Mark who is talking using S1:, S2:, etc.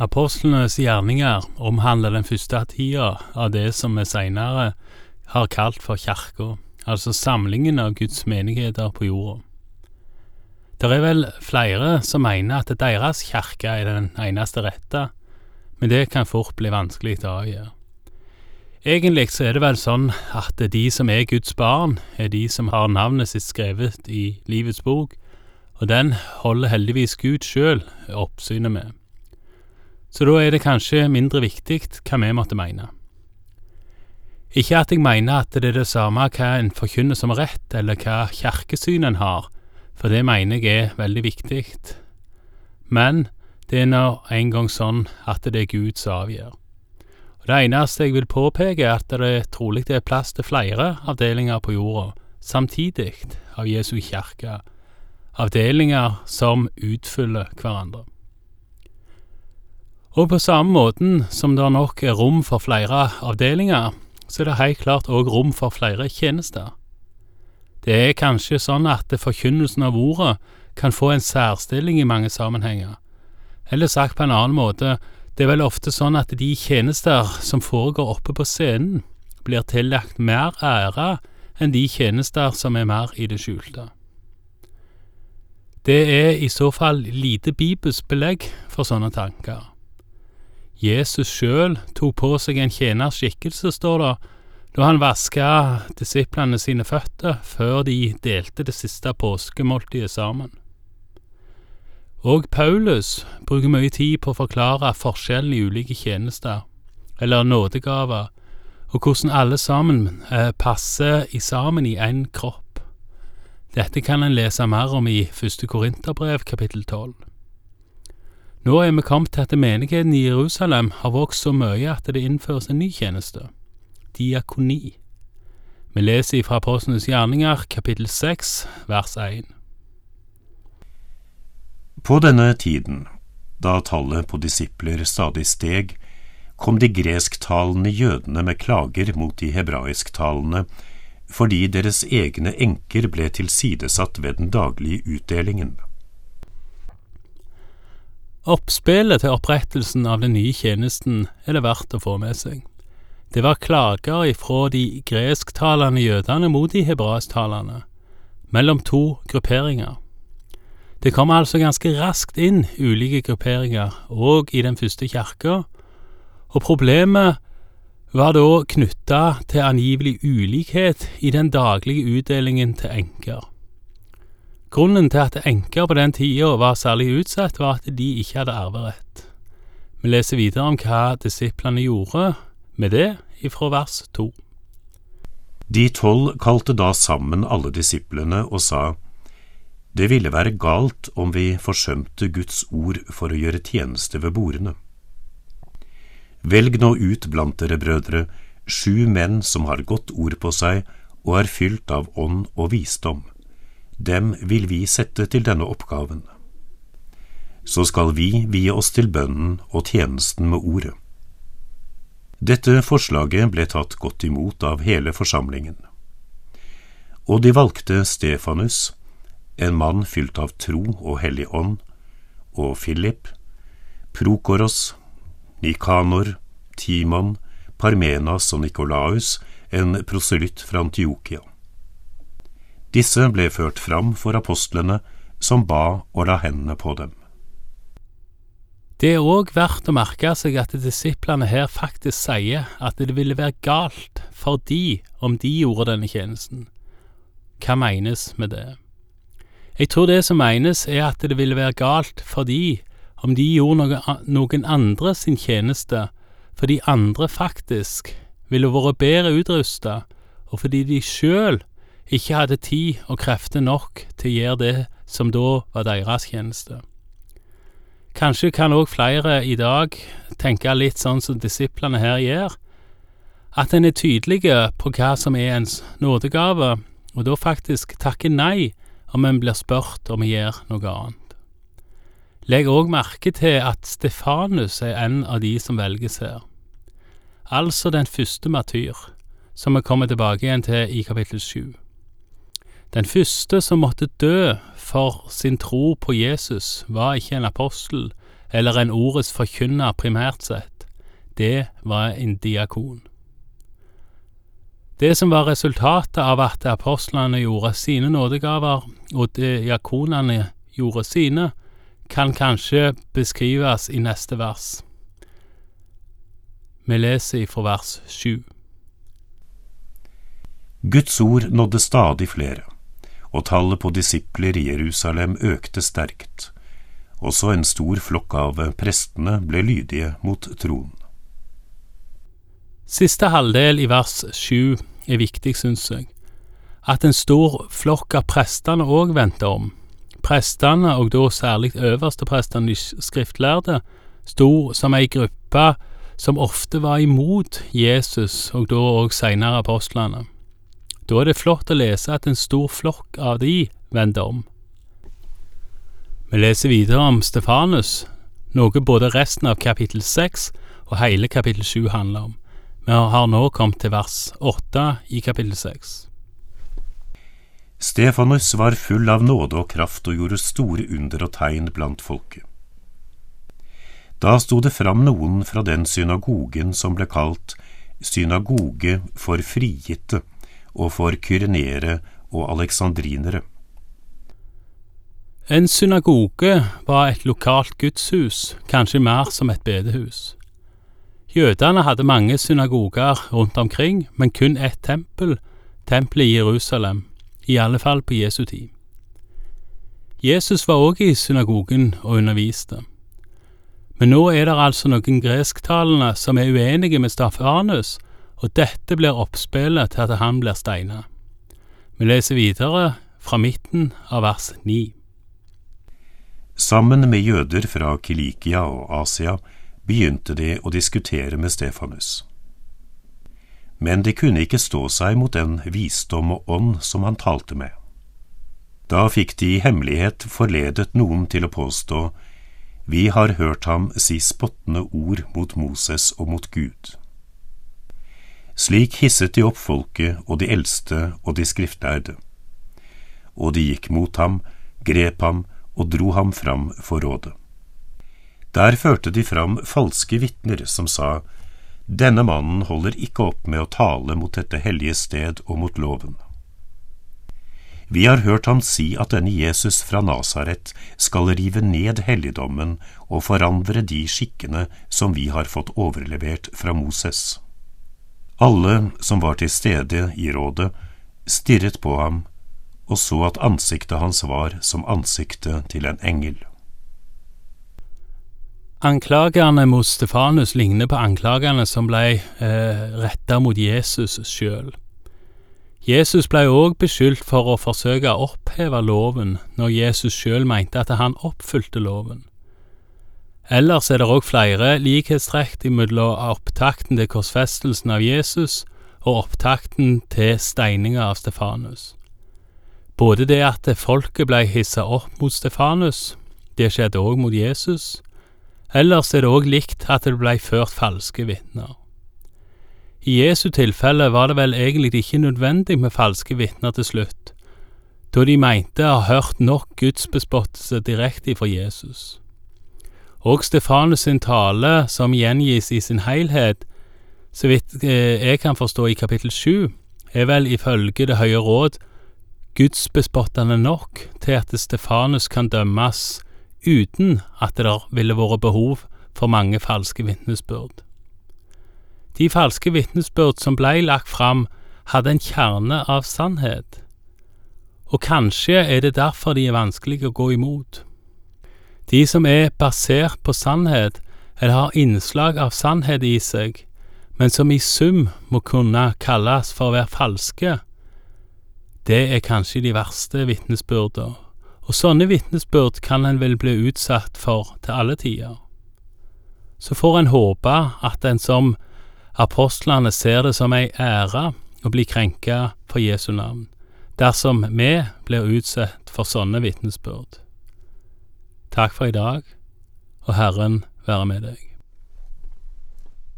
S1: Apostlenes gjerninger omhandler den første tida av det som vi seinere har kalt for kirka, altså samlingen av Guds menigheter på jorda. Det er vel flere som mener at deres kjerke er den eneste rette, men det kan fort bli vanskelig å avgjøre. Egentlig så er det vel sånn at de som er Guds barn, er de som har navnet sitt skrevet i Livets bok, og den holder heldigvis Gud sjøl oppsynet med. Så da er det kanskje mindre viktig hva vi måtte mene. Ikke at jeg mener at det er det samme hva en forkynner som rett, eller hva kirkesyn en har, for det mener jeg er veldig viktig. Men det er nå en gang sånn at det er Gud som avgjør. Og Det eneste jeg vil påpeke, er at det trolig er plass til flere avdelinger på jorda samtidig av Jesu kirke, avdelinger som utfyller hverandre. Og på samme måten som det nok er rom for flere avdelinger, så er det helt klart òg rom for flere tjenester. Det er kanskje sånn at forkynnelsen av ordet kan få en særstilling i mange sammenhenger. Eller sagt på en annen måte, det er vel ofte sånn at de tjenester som foregår oppe på scenen, blir tillagt mer ære enn de tjenester som er mer i det skjulte. Det er i så fall lite bibelsk belegg for sånne tanker. Jesus sjøl tok på seg en tjeners skikkelse, står det, da han vaska disiplene sine føtter før de delte det siste påskemåltidet sammen. Og Paulus bruker mye tid på å forklare forskjellen i ulike tjenester, eller nådegaver, og hvordan alle sammen eh, passer i sammen i én kropp. Dette kan en lese mer om i første Korinterbrev kapittel tolv. Nå er vi kommet til at menigheten i Jerusalem har vokst så mye at det innføres en ny tjeneste, diakoni. Vi leser fra Apostlenes gjerninger, kapittel 6, vers 1.
S2: På denne tiden, da tallet på disipler stadig steg, kom de gresktalende jødene med klager mot de hebraisktalende fordi deres egne enker ble tilsidesatt ved den daglige utdelingen.
S1: Oppspillet til opprettelsen av den nye tjenesten er det verdt å få med seg. Det var klager ifra de gresktalende jødene mot de hebraisktalende, mellom to grupperinger. Det kom altså ganske raskt inn ulike grupperinger, òg i den første kirka, og problemet var da knytta til angivelig ulikhet i den daglige utdelingen til enker. Grunnen til at enker på den tida var særlig utsatt, var at de ikke hadde arverett. Vi leser videre om hva disiplene gjorde med det ifra vers to.
S2: De tolv kalte da sammen alle disiplene og sa, Det ville være galt om vi forsømte Guds ord for å gjøre tjeneste ved bordene. Velg nå ut blant dere brødre sju menn som har godt ord på seg og er fylt av ånd og visdom dem vil vi sette til denne oppgaven. Så skal vi vie oss til bønnen og tjenesten med ordet. Dette forslaget ble tatt godt imot av hele forsamlingen. Og de valgte Stefanus, en mann fylt av tro og hellig ånd, og Philip, Prokoros, Nikanor, Timon, Parmenas og Nikolaus, en proselytt fra Antiokia. Disse ble ført fram for apostlene, som ba og la hendene på dem.
S1: Det er òg verdt å merke seg at disiplene her faktisk sier at det ville være galt for de om de gjorde denne tjenesten. Hva menes med det? Jeg tror det som menes er at det ville være galt for de om de gjorde noen andre sin tjeneste, fordi andre faktisk ville vært bedre utrusta, og fordi de sjøl ikke hadde tid og krefter nok til å gjøre det som da var deres tjeneste. Kanskje kan òg flere i dag tenke litt sånn som disiplene her gjør, at en er tydelige på hva som er ens nådegave, og da faktisk takker nei om en blir spurt om å gjøre noe annet. Legg òg merke til at Stefanus er en av de som velges her, altså den første matyr, som vi kommer tilbake igjen til i kapittel sju. Den første som måtte dø for sin tro på Jesus, var ikke en apostel eller en ordets forkynner primært sett, det var en diakon. Det som var resultatet av at apostlene gjorde sine nådegaver, og diakonene gjorde sine, kan kanskje beskrives i neste vers. Vi leser fra vers sju.
S2: Guds ord nådde stadig flere, og tallet på disipler i Jerusalem økte sterkt. Også en stor flokk av prestene ble lydige mot troen.
S1: Siste halvdel i vers sju er viktig, syns jeg. At en stor flokk av prestene òg vendte om. Prestene, og da særlig øversteprestene, de skriftlærde, sto som ei gruppe som ofte var imot Jesus, og da òg seinere apostlene. Da er det flott å lese at en stor flokk av de vendte om. Vi leser videre om Stefanus, noe både resten av kapittel seks og hele kapittel sju handler om. Vi har nå kommet til vers åtte i kapittel seks.
S2: Stefanus var full av nåde og kraft og gjorde store under og tegn blant folket. Da sto det fram noen fra den synagogen som ble kalt synagoge for frigitte, og for kyrenere og alexandrinere.
S1: En synagoge var et lokalt gudshus, kanskje mer som et bedehus. Jødene hadde mange synagoger rundt omkring, men kun ett tempel, tempelet i Jerusalem, i alle fall på Jesu tid. Jesus var også i synagogen og underviste. Men nå er det altså noen gresktalende som er uenige med Staffanus, og dette blir oppspillet til at han blir steina. Vi leser videre fra midten av vers 9.
S2: Sammen med jøder fra Kilikia og Asia begynte de å diskutere med Stefanus. Men de kunne ikke stå seg mot den visdom og ånd som han talte med. Da fikk de i hemmelighet forledet noen til å påstå vi har hørt ham si spottende ord mot Moses og mot Gud. Slik hisset de opp folket og de eldste og de skriftlærde. Og de gikk mot ham, grep ham og dro ham fram for rådet. Der førte de fram falske vitner som sa, Denne mannen holder ikke opp med å tale mot dette hellige sted og mot loven. Vi har hørt ham si at denne Jesus fra Nasaret skal rive ned helligdommen og forandre de skikkene som vi har fått overlevert fra Moses. Alle som var til stede i rådet, stirret på ham og så at ansiktet hans var som ansiktet til en engel.
S1: Anklagerne mot Stefanus ligner på anklagene som ble eh, retta mot Jesus sjøl. Jesus ble òg beskyldt for å forsøke å oppheve loven, når Jesus sjøl mente at han oppfylte loven. Ellers er det òg flere likhetstrekk mellom opptakten til korsfestelsen av Jesus og opptakten til steininga av Stefanus. Både det at folket blei hissa opp mot Stefanus, det skjedde òg mot Jesus. Ellers er det òg likt at det blei ført falske vitner. I Jesu tilfelle var det vel egentlig ikke nødvendig med falske vitner til slutt, da de mente å ha hørt nok gudsbespottelse direkte fra Jesus. Og Stefanus sin tale, som gjengis i sin helhet, så vidt eh, jeg kan forstå i kapittel sju, er vel ifølge Det høye råd gudsbespottende nok til at Stefanus kan dømmes uten at det der ville vært behov for mange falske vitnesbyrd. De falske vitnesbyrd som blei lagt fram, hadde en kjerne av sannhet, og kanskje er det derfor de er vanskelige å gå imot. De som er basert på sannhet, eller har innslag av sannhet i seg, men som i sum må kunne kalles for å være falske, det er kanskje de verste vitnesbyrder, og sånne vitnesbyrd kan en vel bli utsatt for til alle tider. Så får en håpe at en som apostlene ser det som ei ære å bli krenka for Jesu navn, dersom vi blir utsatt for sånne vitnesbyrd. Takk for i dag, og Herren være med deg.